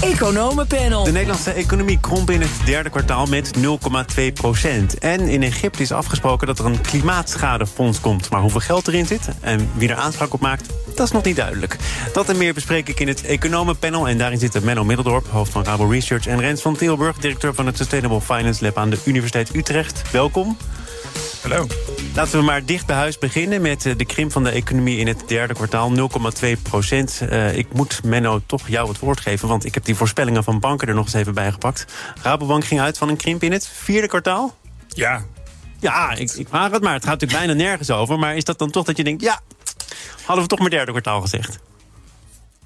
Economenpanel. De Nederlandse economie kromp in het derde kwartaal met 0,2 procent. En in Egypte is afgesproken dat er een klimaatschadefonds komt. Maar hoeveel geld erin zit en wie er aanspraak op maakt, dat is nog niet duidelijk. Dat en meer bespreek ik in het Economenpanel. En daarin zitten Menno Middeldorp, hoofd van Rabo Research... en Rens van Tilburg, directeur van het Sustainable Finance Lab... aan de Universiteit Utrecht. Welkom. Hallo. Laten we maar dicht bij huis beginnen met eh, de krimp van de economie in het derde kwartaal, 0,2 procent. Uh, ik moet Menno toch jou het woord geven, want ik heb die voorspellingen van banken er nog eens even bij gepakt. Rabobank ging uit van een krimp in het vierde kwartaal? Ja. Ja, ik, ik vraag het maar. Het gaat natuurlijk bijna nergens over. Maar is dat dan toch dat je denkt, ja, hadden we toch maar derde kwartaal gezegd?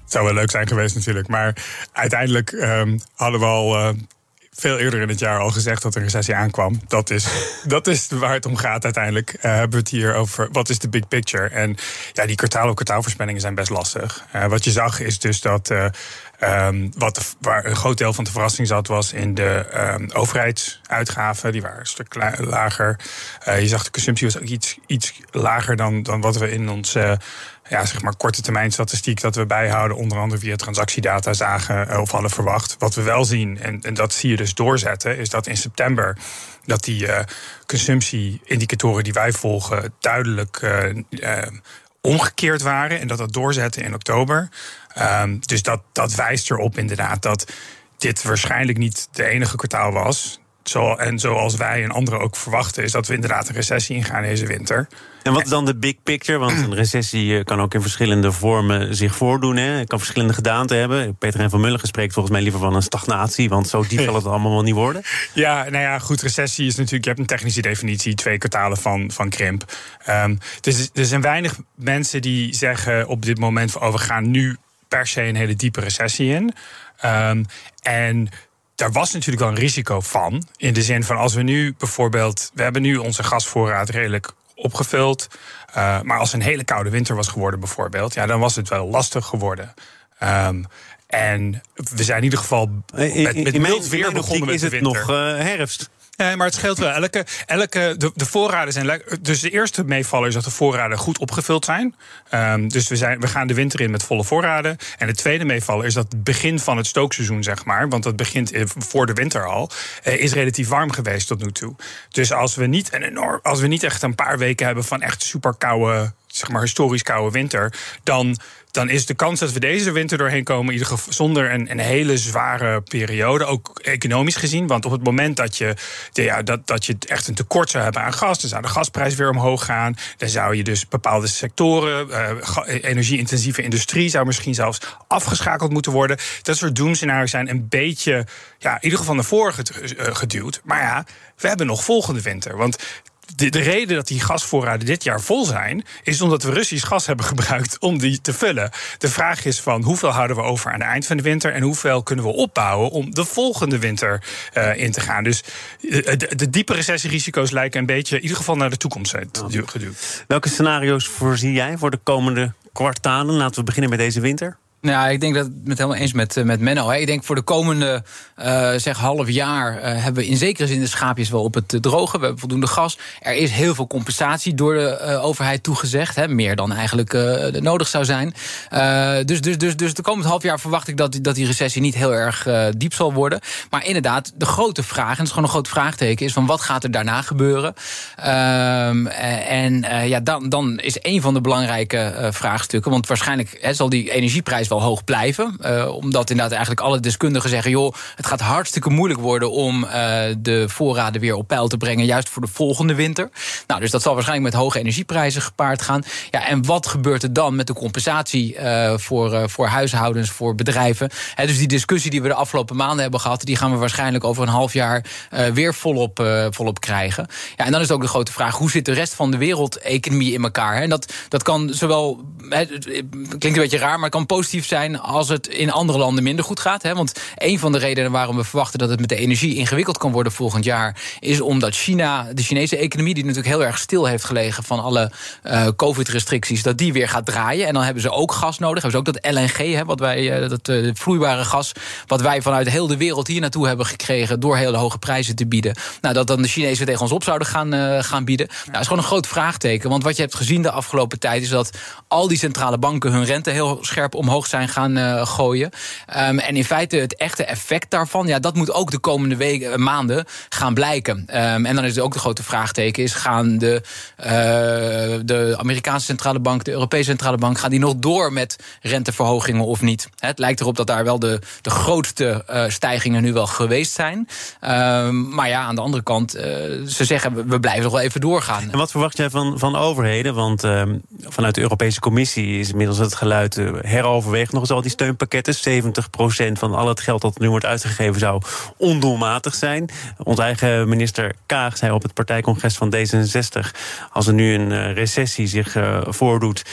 Het zou wel leuk zijn geweest natuurlijk. Maar uiteindelijk um, hadden we al uh, veel eerder in het jaar al gezegd dat er een recessie aankwam. Dat is, dat is waar het om gaat uiteindelijk. Uh, hebben we het hier over wat is de big picture. En ja, die kwartaal- op kwartaalvoorspellingen zijn best lastig. Uh, wat je zag is dus dat uh, um, wat de, waar een groot deel van de verrassing zat, was in de um, overheidsuitgaven. Die waren een stuk lager. je zag de consumptie was ook iets, iets lager dan, dan wat we in ons ja, zeg maar korte termijn statistiek dat we bijhouden, onder andere via transactiedata zagen of hadden verwacht. Wat we wel zien, en, en dat zie je dus doorzetten, is dat in september dat die uh, consumptieindicatoren die wij volgen duidelijk uh, omgekeerd waren en dat dat doorzetten in oktober. Um, dus dat, dat wijst erop inderdaad dat dit waarschijnlijk niet de enige kwartaal was. Zo, en zoals wij en anderen ook verwachten, is dat we inderdaad een recessie ingaan deze winter. En wat is dan de big picture? Want een recessie kan ook in verschillende vormen zich voordoen. Hè? Het kan verschillende gedaanten hebben. Peter en van Mulligen spreekt volgens mij liever van een stagnatie. Want zo diep zal het allemaal wel niet worden. Ja, nou ja, goed. Recessie is natuurlijk. Je hebt een technische definitie, twee kwartalen van, van krimp. Um, dus er zijn weinig mensen die zeggen op dit moment: van, oh, we gaan nu per se een hele diepe recessie in. Um, en daar was natuurlijk wel een risico van. In de zin van als we nu bijvoorbeeld. We hebben nu onze gasvoorraad redelijk opgevuld. Uh, maar als een hele koude winter was geworden, bijvoorbeeld, ja, dan was het wel lastig geworden. Um, en we zijn in ieder geval met, met mild weer begonnen met is het nog uh, herfst. Nee, maar het scheelt wel. Elke, elke, de, de voorraden zijn. Dus de eerste meevaller is dat de voorraden goed opgevuld zijn. Um, dus we, zijn, we gaan de winter in met volle voorraden. En de tweede meevaller is dat het begin van het stookseizoen, zeg maar. Want dat begint voor de winter al. Uh, is relatief warm geweest tot nu toe. Dus als we niet, een enorm, als we niet echt een paar weken hebben van echt super koude zeg maar historisch koude winter, dan, dan is de kans dat we deze winter doorheen komen, in ieder geval zonder een, een hele zware periode, ook economisch gezien. Want op het moment dat je, ja, dat, dat je echt een tekort zou hebben aan gas, dan zou de gasprijs weer omhoog gaan. Dan zou je dus bepaalde sectoren, uh, energie-intensieve industrie, zou misschien zelfs afgeschakeld moeten worden. Dat soort doemscenario's zijn een beetje, ja, in ieder geval naar voren geduwd. Maar ja, we hebben nog volgende winter. Want de, de, reden dat die gasvoorraden dit jaar vol zijn, is omdat we Russisch gas hebben gebruikt om die te vullen. De vraag is van hoeveel houden we over aan het eind van de winter en hoeveel kunnen we opbouwen om de volgende winter uh, in te gaan. Dus uh, de, de, diepe recessierisico's lijken een beetje in ieder geval naar de toekomst geduwd. Welke scenario's voorzie jij voor de komende kwartalen? Laten we beginnen met deze winter. Nou, ik denk dat het helemaal eens met, met Menno. Ik denk voor de komende uh, zeg half jaar uh, hebben we in zekere zin de schaapjes wel op het droge. We hebben voldoende gas. Er is heel veel compensatie door de overheid toegezegd. Hè. Meer dan eigenlijk nodig zou zijn. dus, dus, dus, dus de komende half jaar verwacht ik dat, dat die recessie niet heel erg diep zal worden. Maar inderdaad, de grote vraag, en het is gewoon een groot vraagteken, is van wat gaat er daarna gebeuren? Ehm, en ja, dan, dan is een van de belangrijke vraagstukken. Want waarschijnlijk hè, zal die energieprijs hoog blijven. Uh, omdat inderdaad eigenlijk alle deskundigen zeggen... joh, het gaat hartstikke moeilijk worden om uh, de voorraden weer op peil te brengen... juist voor de volgende winter. Nou, dus dat zal waarschijnlijk met hoge energieprijzen gepaard gaan. Ja, en wat gebeurt er dan met de compensatie uh, voor, voor huishoudens, voor bedrijven? Dus die discussie die we de afgelopen maanden hebben gehad... die gaan we waarschijnlijk over een half jaar weer volop, volop krijgen. Ja, en dan is ook de grote vraag... hoe zit de rest van de wereldeconomie in elkaar? En dat, dat kan zowel het klinkt een beetje raar, maar het kan positief zijn als het in andere landen minder goed gaat. Hè? Want een van de redenen waarom we verwachten dat het met de energie ingewikkeld kan worden volgend jaar, is omdat China, de Chinese economie, die natuurlijk heel erg stil heeft gelegen van alle uh, COVID-restricties, dat die weer gaat draaien. En dan hebben ze ook gas nodig. Hebben ze ook dat LNG, hè, wat wij, uh, dat uh, vloeibare gas, wat wij vanuit heel de wereld hier naartoe hebben gekregen door hele hoge prijzen te bieden. Nou, dat dan de Chinezen tegen ons op zouden gaan, gaan bieden. Nou, dat is gewoon een groot vraagteken. Want wat je hebt gezien de afgelopen tijd is dat al die centrale banken hun rente heel scherp omhoog zijn gaan gooien. Um, en in feite het echte effect daarvan, ja, dat moet ook de komende weken, maanden gaan blijken. Um, en dan is ook de grote vraagteken: is gaan de, uh, de Amerikaanse centrale bank, de Europese centrale bank, gaan die nog door met renteverhogingen of niet? Het lijkt erop dat daar wel de, de grootste stijgingen nu wel geweest zijn. Um, maar ja, aan de andere kant, ze zeggen we blijven nog wel even doorgaan. En wat verwacht jij van, van overheden? Want vanuit de Europese Commissie is inmiddels het geluid nog eens al die steunpakketten. 70% van al het geld dat nu wordt uitgegeven zou ondoelmatig zijn. Onze eigen minister Kaag zei op het partijcongres van D66... als er nu een recessie zich uh, voordoet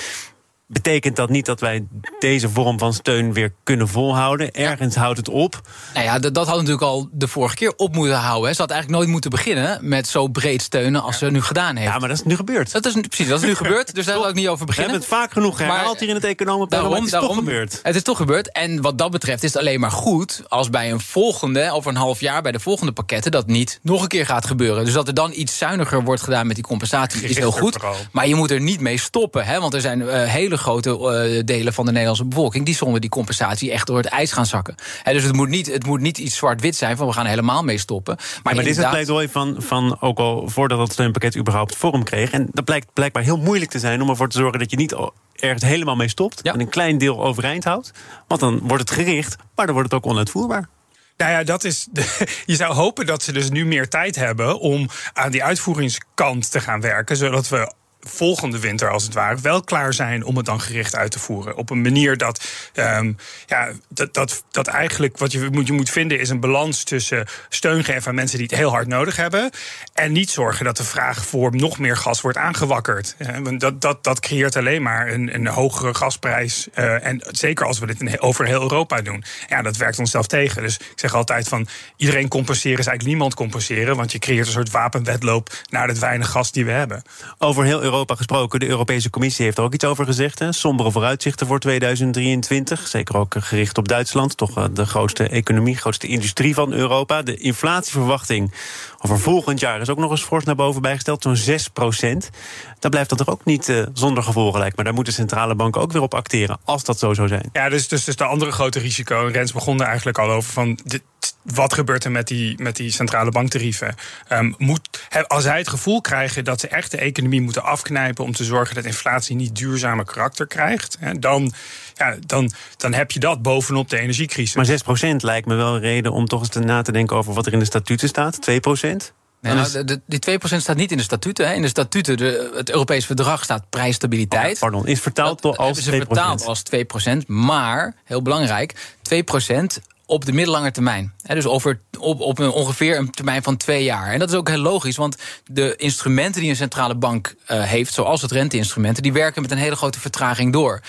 betekent dat niet dat wij deze vorm van steun weer kunnen volhouden. Ergens houdt het op. Nou ja, dat, dat had natuurlijk al de vorige keer op moeten houden. Ze had eigenlijk nooit moeten beginnen met zo breed steunen als ze nu gedaan heeft. Ja, maar dat is nu gebeurd. Dat is, precies, dat is nu gebeurd, dus daar wil ik niet over beginnen. We hebben het vaak genoeg herhaald hier in het economenprogramma. Het is daarom, toch gebeurd. Het is toch gebeurd. En wat dat betreft is het alleen maar goed als bij een volgende, over een half jaar, bij de volgende pakketten, dat niet nog een keer gaat gebeuren. Dus dat er dan iets zuiniger wordt gedaan met die compensatie is heel goed. Maar je moet er niet mee stoppen, hè, want er zijn uh, hele grote uh, delen van de Nederlandse bevolking die zonder die compensatie echt door het ijs gaan zakken. He, dus het moet, niet, het moet niet iets zwart-wit zijn van we gaan helemaal mee stoppen. Maar, ja, maar dit is het pleidooi van, van ook al voordat het steunpakket überhaupt vorm kreeg. En dat blijkt blijkbaar heel moeilijk te zijn om ervoor te zorgen dat je niet ergens helemaal mee stopt ja. en een klein deel overeind houdt. Want dan wordt het gericht, maar dan wordt het ook onuitvoerbaar. Nou ja, dat is. De, je zou hopen dat ze dus nu meer tijd hebben om aan die uitvoeringskant te gaan werken. Zodat we volgende winter, als het ware, wel klaar zijn om het dan gericht uit te voeren. Op een manier dat, um, ja, dat, dat, dat eigenlijk wat je moet, je moet vinden is een balans tussen steun geven aan mensen die het heel hard nodig hebben. En niet zorgen dat de vraag voor nog meer gas wordt aangewakkerd. Want dat, dat, dat creëert alleen maar een, een hogere gasprijs. Uh, en zeker als we dit over heel Europa doen. Ja, dat werkt onszelf tegen. Dus ik zeg altijd van iedereen compenseren is eigenlijk niemand compenseren. Want je creëert een soort wapenwedloop naar het weinig gas die we hebben. Over heel Europa gesproken. De Europese Commissie heeft er ook iets over gezegd. Hè? Sombere vooruitzichten voor 2023. Zeker ook gericht op Duitsland. Toch eh, de grootste economie, grootste industrie van Europa. De inflatieverwachting over volgend jaar is ook nog eens fors naar boven bijgesteld. Zo'n 6 procent. Daar blijft dat toch ook niet uh, zonder gevolgen lijkt. Maar daar moeten centrale banken ook weer op acteren. Als dat zo zou zijn. Ja, dus, dus, dus de andere grote risico. En Rens begon er eigenlijk al over van... Dit, wat gebeurt er met die, met die centrale banktarieven? Um, moet, als zij het gevoel krijgen dat ze echt de economie moeten afknijpen om te zorgen dat inflatie niet duurzame karakter krijgt, hè, dan, ja, dan, dan heb je dat bovenop de energiecrisis. Maar 6% lijkt me wel een reden om toch eens na te denken over wat er in de statuten staat. 2%? Nee, nou, de, die 2% staat niet in de statuten. Hè. In de statuten, de, het Europees verdrag staat prijsstabiliteit. Oh, pardon, is vertaald door als 2%. Is vertaald als 2%, maar, heel belangrijk, 2% op de middellange termijn. dus over, op, op een, ongeveer een termijn van twee jaar. En dat is ook heel logisch, want de instrumenten die een centrale bank uh, heeft, zoals het renteinstrumenten, die werken met een hele grote vertraging door.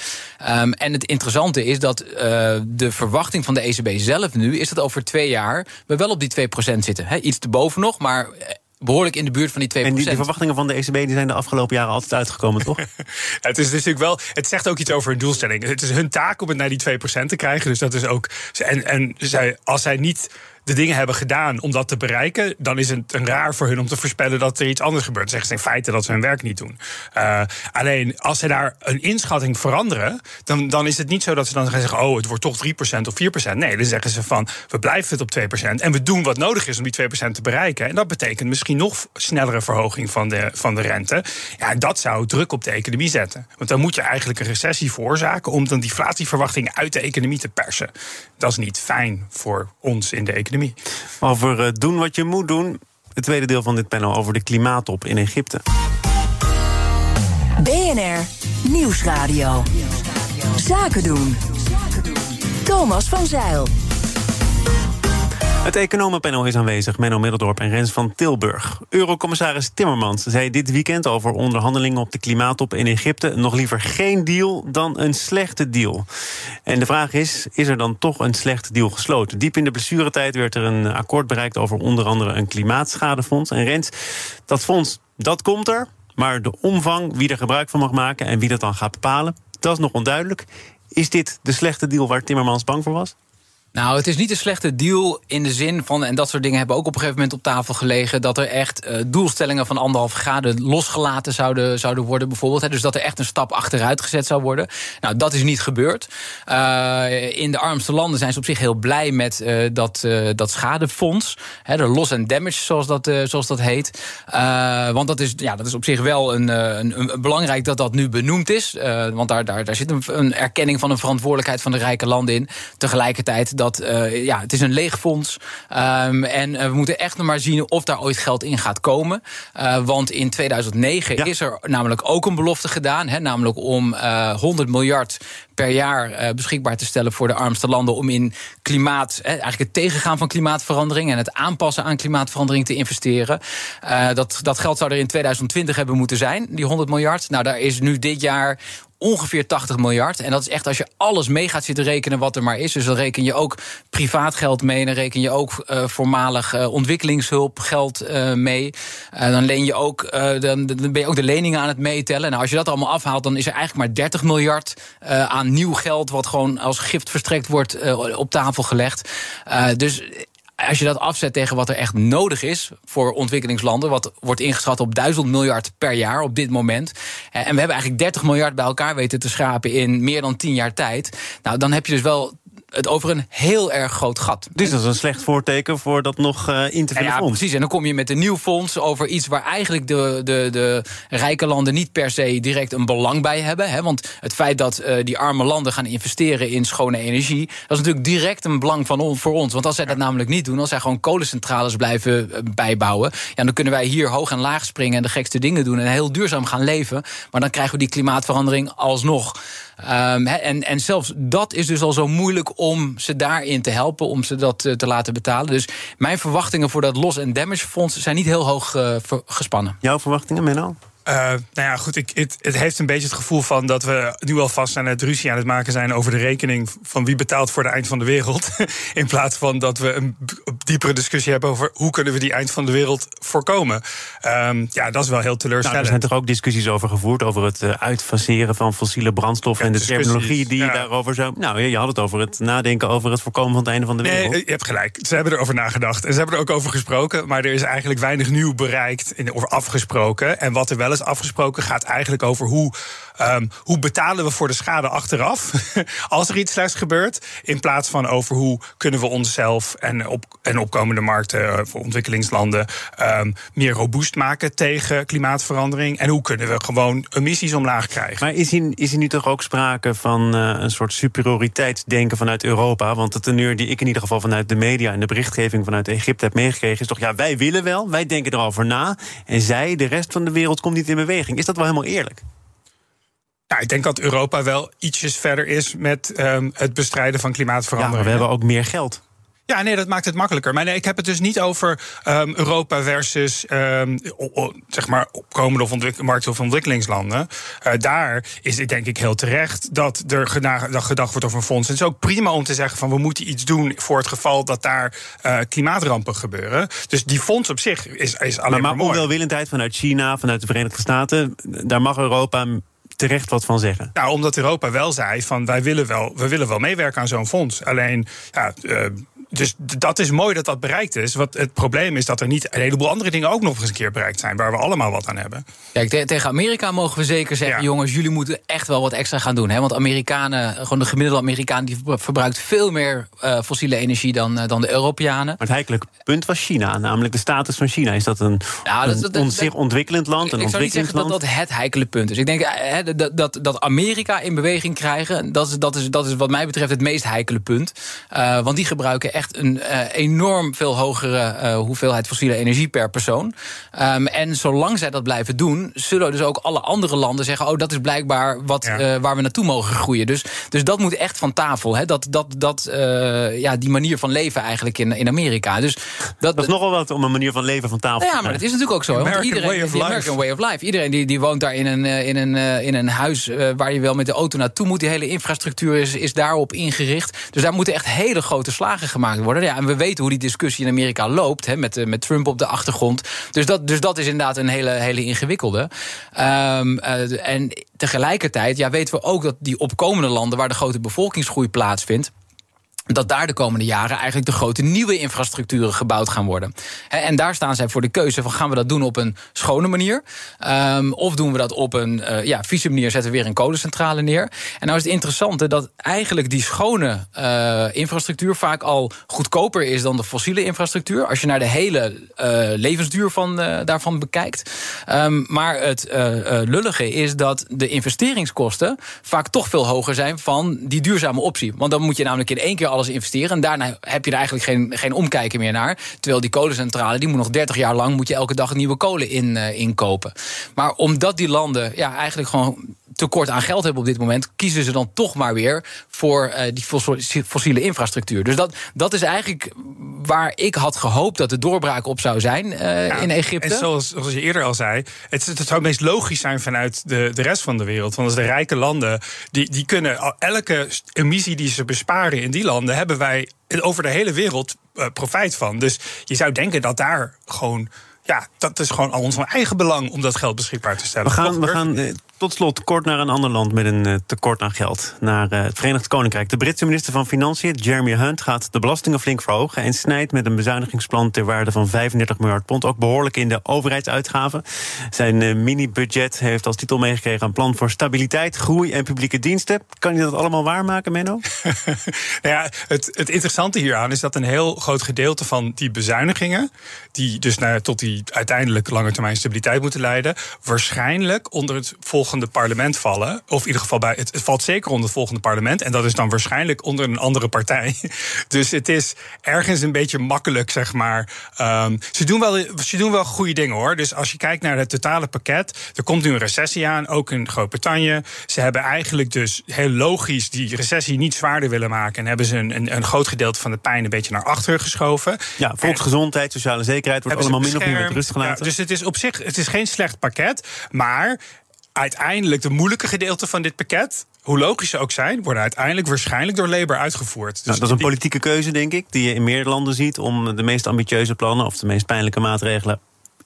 Um, en het interessante is dat uh, de verwachting van de ECB zelf nu is dat over twee jaar we wel op die 2% zitten. Iets erboven nog, maar behoorlijk in de buurt van die 2%. En die, verwachtingen van de ECB die zijn de afgelopen jaren altijd uitgekomen, toch? het is natuurlijk wel. Het zegt ook iets over hun doelstelling. Het is hun taak om het naar die 2% te krijgen. Dus dat is ook. En, en zij, als zij niet de dingen hebben gedaan om dat te bereiken, dan is het een raar voor hun om te voorspellen dat er iets anders gebeurt. Dan zeggen ze in feite dat ze hun werk niet doen. Uh, alleen als ze daar een inschatting veranderen, dan, dan is het niet zo dat ze dan gaan zeggen: oh, het wordt toch 3% of 4%. Nee, dan zeggen ze van we blijven het op 2% en we doen wat nodig is om die 2% te bereiken. En dat betekent misschien nog snellere verhoging van de, van de rente. Ja, dat zou druk op de economie zetten. Want dan moet je eigenlijk een recessie veroorzaken om dan die inflatieverwachtingen uit de economie te persen. Dat is niet fijn voor ons in de economie. Over uh, doen wat je moet doen. Het tweede deel van dit panel over de klimaattop in Egypte. BNR Nieuwsradio. Zaken doen. Thomas van Zeil. Het economenpanel is aanwezig, Menno Middeldorp en Rens van Tilburg. Eurocommissaris Timmermans zei dit weekend over onderhandelingen op de klimaattop in Egypte... nog liever geen deal dan een slechte deal. En de vraag is, is er dan toch een slechte deal gesloten? Diep in de blessuretijd werd er een akkoord bereikt over onder andere een klimaatschadefonds. En Rens, dat fonds, dat komt er, maar de omvang, wie er gebruik van mag maken... en wie dat dan gaat bepalen, dat is nog onduidelijk. Is dit de slechte deal waar Timmermans bang voor was? Nou, het is niet een slechte deal in de zin van, en dat soort dingen hebben ook op een gegeven moment op tafel gelegen, dat er echt uh, doelstellingen van anderhalf graden losgelaten zouden, zouden worden, bijvoorbeeld. Hè, dus dat er echt een stap achteruit gezet zou worden. Nou, dat is niet gebeurd. Uh, in de armste landen zijn ze op zich heel blij met uh, dat, dat schadefonds. Hè, de loss and damage, zoals dat, zoals dat heet. want dat is, ja, dat is op zich wel een, een, een belangrijk dat dat nu benoemd is. want daar, daar, daar zit een, een erkenning van een verantwoordelijkheid van de rijke landen in. Tegelijkertijd dat uh, ja, het is een leeg fonds. Um, en uh, we moeten echt nog maar zien of daar ooit geld in gaat komen. Uh, want in 2009 ja. is er namelijk ook een belofte gedaan. Hè, namelijk om 100 miljard per jaar beschikbaar te stellen voor de armste landen. om in klimaat, eigenlijk het tegengaan van klimaatverandering. en het aanpassen aan klimaatverandering te investeren. dat, dat geld zou er in 2020 hebben moeten zijn, die 100 miljard. Nou, daar is nu dit jaar ongeveer 80 miljard. En dat is echt als je alles mee gaat zitten rekenen wat er maar is. Dus dan reken je ook privaat geld mee. Dan reken je ook uh, voormalig uh, ontwikkelingshulpgeld uh, mee. dan, leen je ook, dan, dan, ben je ook de leningen aan het meetellen. Nou, als je dat allemaal afhaalt, dan is er eigenlijk maar 30 miljard aan nieuw geld... wat gewoon als gift verstrekt wordt op tafel gelegd. dus als je dat afzet tegen wat er echt nodig is voor ontwikkelingslanden, wat wordt ingeschat op 1000 miljard per jaar op dit moment. En we hebben eigenlijk 30 miljard bij elkaar weten te schrapen in meer dan 10 jaar tijd. Nou, dan heb je dus wel het over een heel erg groot gat. Dus dat is een slecht voorteken voor dat nog uh, in te vullen ja, fonds. precies. En dan kom je met een nieuw fonds over iets waar eigenlijk de, de, de rijke landen niet per se direct een belang bij hebben. Hè? Want het feit dat uh, die arme landen gaan investeren in schone energie, dat is natuurlijk direct een belang van on, voor ons. Want als zij dat namelijk niet doen, als zij gewoon kolencentrales blijven uh, bijbouwen, ja, dan kunnen wij hier hoog en laag springen en de gekste dingen doen en heel duurzaam gaan leven. Maar dan krijgen we die klimaatverandering alsnog. Um, en, en zelfs dat is dus al zo moeilijk om ze daarin te helpen, om ze dat te laten betalen. Dus mijn verwachtingen voor dat loss- en damage fonds zijn niet heel hoog uh, gespannen. Jouw verwachtingen, Menno? Uh, nou ja, goed, ik, het, het, heeft een beetje het gevoel van dat we nu alvast aan het ruzie aan het maken zijn over de rekening van wie betaalt voor de eind van de wereld. In plaats van dat we een diepere discussie hebben over hoe kunnen we die eind van de wereld voorkomen. Um, ja, dat is wel heel teleurstellend. Nou, er zijn toch ook discussies over gevoerd over het uh, uitfaseren van fossiele brandstoffen ja, en de terminologie die ja. daarover zou. Nou, je had het over het nadenken over het voorkomen van het einde van de wereld. Nee, je hebt gelijk. Ze hebben erover nagedacht en ze hebben er ook over gesproken, maar er is eigenlijk weinig nieuw bereikt of afgesproken. En wat er wel is afgesproken gaat eigenlijk over hoe, um, hoe betalen we voor de schade achteraf als er iets slechts gebeurt. In plaats van over hoe kunnen we onszelf en, op, en opkomende markten voor ontwikkelingslanden um, meer robuust maken tegen klimaatverandering. En hoe kunnen we gewoon emissies omlaag krijgen. Maar is hier, is nu toch ook sprake van uh, een soort superioriteitsdenken vanuit Europa? Want de teneur die ik in ieder geval vanuit de media en de berichtgeving vanuit Egypte heb meegekregen, is toch ja, wij willen wel, wij denken erover na. En zij, de rest van de wereld, komt niet in beweging. Is dat wel helemaal eerlijk? Nou, ik denk dat Europa wel ietsjes verder is met um, het bestrijden van klimaatverandering. Ja, maar we hebben ook meer geld. Ja, nee, dat maakt het makkelijker. Maar nee, ik heb het dus niet over um, Europa versus um, zeg maar opkomende of ontwik of ontwikkelingslanden. Uh, daar is het denk ik heel terecht dat er gedacht wordt over een fonds. En het is ook prima om te zeggen van we moeten iets doen voor het geval dat daar uh, klimaatrampen gebeuren. Dus die fonds op zich is, is alleen maar, maar, maar onwelwillendheid vanuit China, vanuit de Verenigde Staten, daar mag Europa terecht wat van zeggen? Nou, omdat Europa wel zei van wij willen wel, we willen wel meewerken aan zo'n fonds. Alleen ja, uh, dus dat is mooi dat dat bereikt is. Wat het probleem is dat er niet een heleboel andere dingen ook nog eens een keer bereikt zijn. Waar we allemaal wat aan hebben. Kijk, te tegen Amerika mogen we zeker zeggen: ja. jongens, jullie moeten echt wel wat extra gaan doen. Hè? Want Amerikanen, gewoon de gemiddelde Amerikaan, die verbruikt veel meer uh, fossiele energie dan, uh, dan de Europeanen. Maar het heikelijke punt was China, namelijk de status van China. Is dat een, nou, dat, dat, een zich ontwikkelend land? Een ik zou niet zeggen dat dat het heikele punt is. Ik denk hè, dat, dat, dat Amerika in beweging krijgen, dat is, dat, is, dat is wat mij betreft het meest heikele punt. Uh, want die gebruiken echt echt een enorm veel hogere hoeveelheid fossiele energie per persoon. Ehm, en zolang zij dat blijven doen, zullen dus ook alle andere landen zeggen: Oh, dat is blijkbaar wat, waar we naartoe mogen groeien. Dus, dus dat moet echt van tafel. Hè? Dat, dat, dat, ja, die manier van leven eigenlijk in, in Amerika. Dus dat, dat is nogal wat om een manier van leven van tafel Ja, maar dat is natuurlijk ook zo. American iedereen, way of life. American way of life. Iedereen die, die woont daar in een, in een, in een huis waar je wel met de auto naartoe moet. Die hele infrastructuur is, is daarop ingericht. Dus daar moeten echt hele grote slagen gemaakt worden. Ja, en we weten hoe die discussie in Amerika loopt. Hè, met, met Trump op de achtergrond. Dus dat, dus dat is inderdaad een hele, hele ingewikkelde. Um, uh, en tegelijkertijd ja, weten we ook dat die opkomende landen... waar de grote bevolkingsgroei plaatsvindt dat daar de komende jaren eigenlijk de grote nieuwe infrastructuren gebouwd gaan worden. En daar staan zij voor de keuze van gaan we dat doen op een schone manier... Um, of doen we dat op een uh, ja, vieze manier, zetten we weer een kolencentrale neer. En nou is het interessante dat eigenlijk die schone uh, infrastructuur... vaak al goedkoper is dan de fossiele infrastructuur... als je naar de hele uh, levensduur van, daarvan bekijkt. Um, maar het lullige is dat de investeringskosten... vaak toch veel hoger zijn van die duurzame optie. Want dan moet je namelijk in één keer alles investeren. En daarna heb je er eigenlijk geen, geen omkijken meer naar. Terwijl die kolencentrale, die moet nog 30 jaar lang... moet je elke dag nieuwe kolen in, uh, inkopen. Maar omdat die landen ja, eigenlijk gewoon tekort aan geld hebben op dit moment... kiezen ze dan toch maar weer voor uh, die fossiele infrastructuur. Dus dat, dat is eigenlijk waar ik had gehoopt dat de doorbraak op zou zijn uh, ja, in Egypte. En zoals, zoals je eerder al zei, het, het zou het meest logisch zijn vanuit de, de rest van de wereld. Want als de rijke landen, die, die kunnen elke emissie die ze besparen in die landen... hebben wij over de hele wereld uh, profijt van. Dus je zou denken dat daar gewoon ja, dat is gewoon al ons eigen belang om dat geld beschikbaar te stellen. We gaan, we gaan eh, tot slot kort naar een ander land met een uh, tekort aan geld. Naar uh, het Verenigd Koninkrijk. De Britse minister van Financiën, Jeremy Hunt, gaat de belastingen flink verhogen. En snijdt met een bezuinigingsplan ter waarde van 35 miljard pond ook behoorlijk in de overheidsuitgaven. Zijn mini-budget heeft als titel meegekregen een plan voor stabiliteit, groei en publieke diensten. Kan je dat allemaal waarmaken, Menno? nou ja, het, het interessante hieraan is dat een heel groot gedeelte van die bezuinigingen, die dus naar, tot die uiteindelijk lange termijn stabiliteit moeten leiden, waarschijnlijk onder het volgende parlement vallen. Of in ieder geval bij het, het valt zeker onder het volgende parlement. En dat is dan waarschijnlijk onder een andere partij. Dus het is ergens een beetje makkelijk, zeg maar. Um, ze, doen wel, ze doen wel goede dingen hoor. Dus als je kijkt naar het totale pakket, er komt nu een recessie aan, ook in Groot-Brittannië. Ze hebben eigenlijk dus heel logisch die recessie niet zwaarder willen maken. En hebben ze een, een, een groot gedeelte van de pijn een beetje naar achter geschoven. Ja, volksgezondheid, sociale zekerheid wordt allemaal min of meer met rust gelaten. Ja, dus het is op zich het is geen slecht pakket. Maar uiteindelijk de moeilijke gedeelten van dit pakket hoe logisch ze ook zijn, worden uiteindelijk waarschijnlijk door Labour uitgevoerd. Dus nou, dat is een politieke keuze, denk ik, die je in meerdere landen ziet om de meest ambitieuze plannen of de meest pijnlijke maatregelen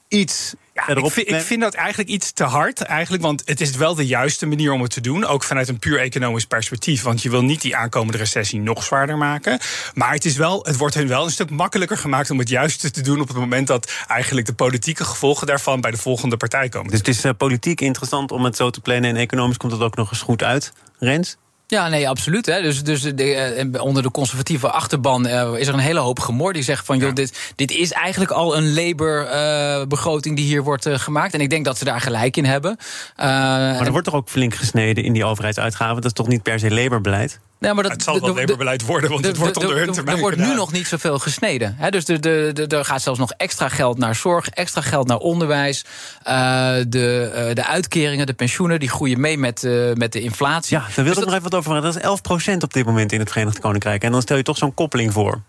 iets ja, ik, vind, ik vind dat eigenlijk iets te hard, eigenlijk, want het is wel de juiste manier om het te doen. Ook vanuit een puur economisch perspectief. Want je wil niet die aankomende recessie nog zwaarder maken. Maar het, is wel, het wordt hun wel een stuk makkelijker gemaakt om het juiste te doen op het moment dat eigenlijk de politieke gevolgen daarvan bij de volgende partij komen. Dus het is uh, politiek interessant om het zo te plannen en economisch komt het ook nog eens goed uit. Rens? Ja, nee, absoluut. Hè. Dus, dus de, eh, onder de conservatieve achterban uh, is er een hele hoop gemor die zegt van... joh, dit, dit is eigenlijk al een Labour-begroting uh, die hier wordt uh, gemaakt. En ik denk dat ze daar gelijk in hebben. maar er wordt toch ook flink gesneden in die overheidsuitgaven? Dat is toch niet per se Labour-beleid? Ja, maar dat, het zal wel Labour-beleid worden, want het wordt onder hun termijn Er wordt nu nog niet zoveel gesneden. Hè? Dus er de, de, de, gaat zelfs nog extra geld naar zorg, extra geld naar onderwijs. Uh, de, uh, de uitkeringen, de pensioenen, die groeien mee met, uh, met de inflatie. Ja, daar wil dus ik nog even wat over. Dat is 11% op dit moment in het Verenigd Koninkrijk. En dan stel je toch zo'n koppeling voor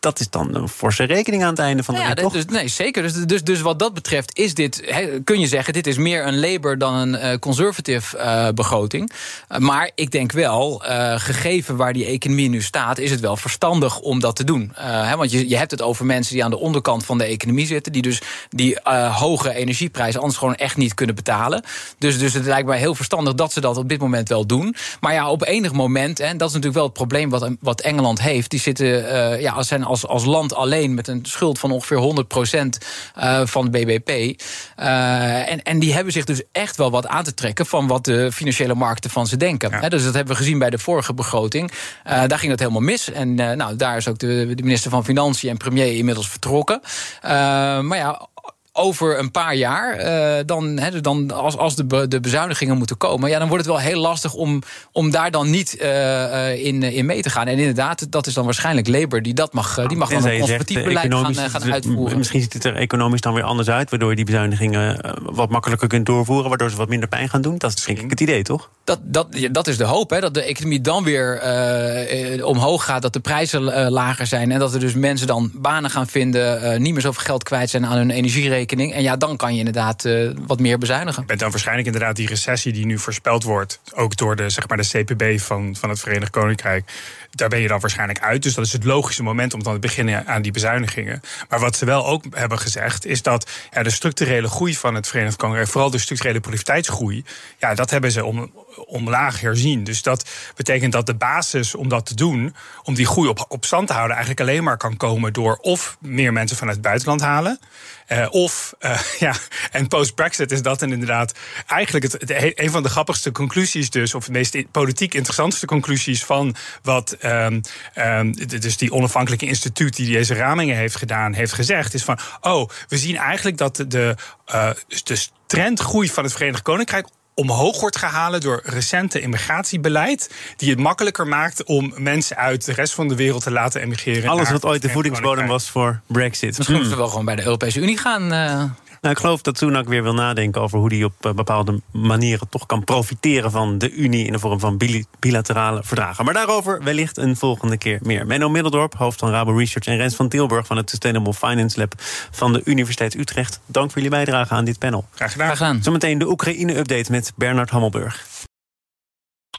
dat is dan een forse rekening aan het einde van de ja, rit, dus, Nee, zeker. Dus, dus, dus wat dat betreft is dit, he, kun je zeggen... dit is meer een Labour dan een uh, conservative uh, begroting. Uh, maar ik denk wel, gegeven waar die economie nu staat... is het wel verstandig om dat te doen. He, want je, je hebt het over mensen die aan de onderkant van de economie zitten... die dus die hoge energieprijzen anders gewoon echt niet kunnen betalen. Dus, dus het lijkt mij heel verstandig dat ze dat op dit moment wel doen. Maar ja, op enig moment, en dat is natuurlijk wel het probleem... wat, wat Engeland heeft, die zitten... ja, zijn als, als land alleen met een schuld van ongeveer 100% uh, van de BBP. Uh, en, en die hebben zich dus echt wel wat aan te trekken van wat de financiële markten van ze denken. Ja. He, dus dat hebben we gezien bij de vorige begroting. Uh, daar ging dat helemaal mis. En nou, daar is ook de, de minister van Financiën en premier inmiddels vertrokken. maar ja, over een paar jaar, uh, dan, he, dan als, als de, de bezuinigingen moeten komen, ja, dan wordt het wel heel lastig om, om daar dan niet uh, in, in mee te gaan. En inderdaad, dat is dan waarschijnlijk Labour die dat mag, die mag dan een conservatief beleid gaan, gaan uitvoeren. Misschien ziet het er economisch dan weer anders uit, waardoor je die bezuinigingen wat makkelijker kunt doorvoeren, waardoor ze wat minder pijn gaan doen. Dat is denk ik het idee, toch? Dat, dat, dat is de hoop, hè, dat de economie dan weer omhoog gaat, dat de prijzen lager zijn en dat er dus mensen dan banen gaan vinden, niet meer zoveel geld kwijt zijn aan hun energierekening en ja, dan kan je inderdaad uh, wat meer bezuinigen. Met dan waarschijnlijk inderdaad die recessie die nu voorspeld wordt, ook door de, zeg maar, de CPB van, van het Verenigd Koninkrijk daar ben je dan waarschijnlijk uit. Dus dat is het logische moment om dan te beginnen aan die bezuinigingen. Maar wat ze wel ook hebben gezegd, is dat ja, de structurele groei van het Verenigd Koninkrijk, vooral de structurele productiviteitsgroei, ja, dat hebben ze om, omlaag herzien. Dus dat betekent dat de basis om dat te doen, om die groei op, op stand te houden, eigenlijk alleen maar kan komen door of meer mensen vanuit het buitenland halen. Uh, of, uh, ja, en post-Brexit is dat inderdaad eigenlijk het, een van de grappigste conclusies, dus, of de meest politiek interessantste conclusies van wat um, um, dus die onafhankelijke instituut die deze ramingen heeft gedaan, heeft gezegd, is van, oh, we zien eigenlijk dat de, uh, de trendgroei van het Verenigd Koninkrijk omhoog wordt gehaald door recente immigratiebeleid. Die het makkelijker maakt om mensen uit de rest van de wereld te laten emigreren. Alles wat ooit de voedingsbodem was voor Brexit. Misschien moeten we wel gewoon bij de Europese Unie gaan. Uh... Nou, ik geloof dat Sunak weer wil nadenken over hoe hij op eh, bepaalde manieren toch kan profiteren van de Unie in de vorm van bilaterale verdragen. Maar daarover wellicht een volgende keer meer. Menno Middeldorp, hoofd van Rabo Research en Rens van Tilburg van het Sustainable Finance Lab van de Universiteit Utrecht. Dank voor jullie bijdrage aan dit panel. Graag gedaan. Graag gedaan. Zometeen de Oekraïne-update met Bernard Hammelburg.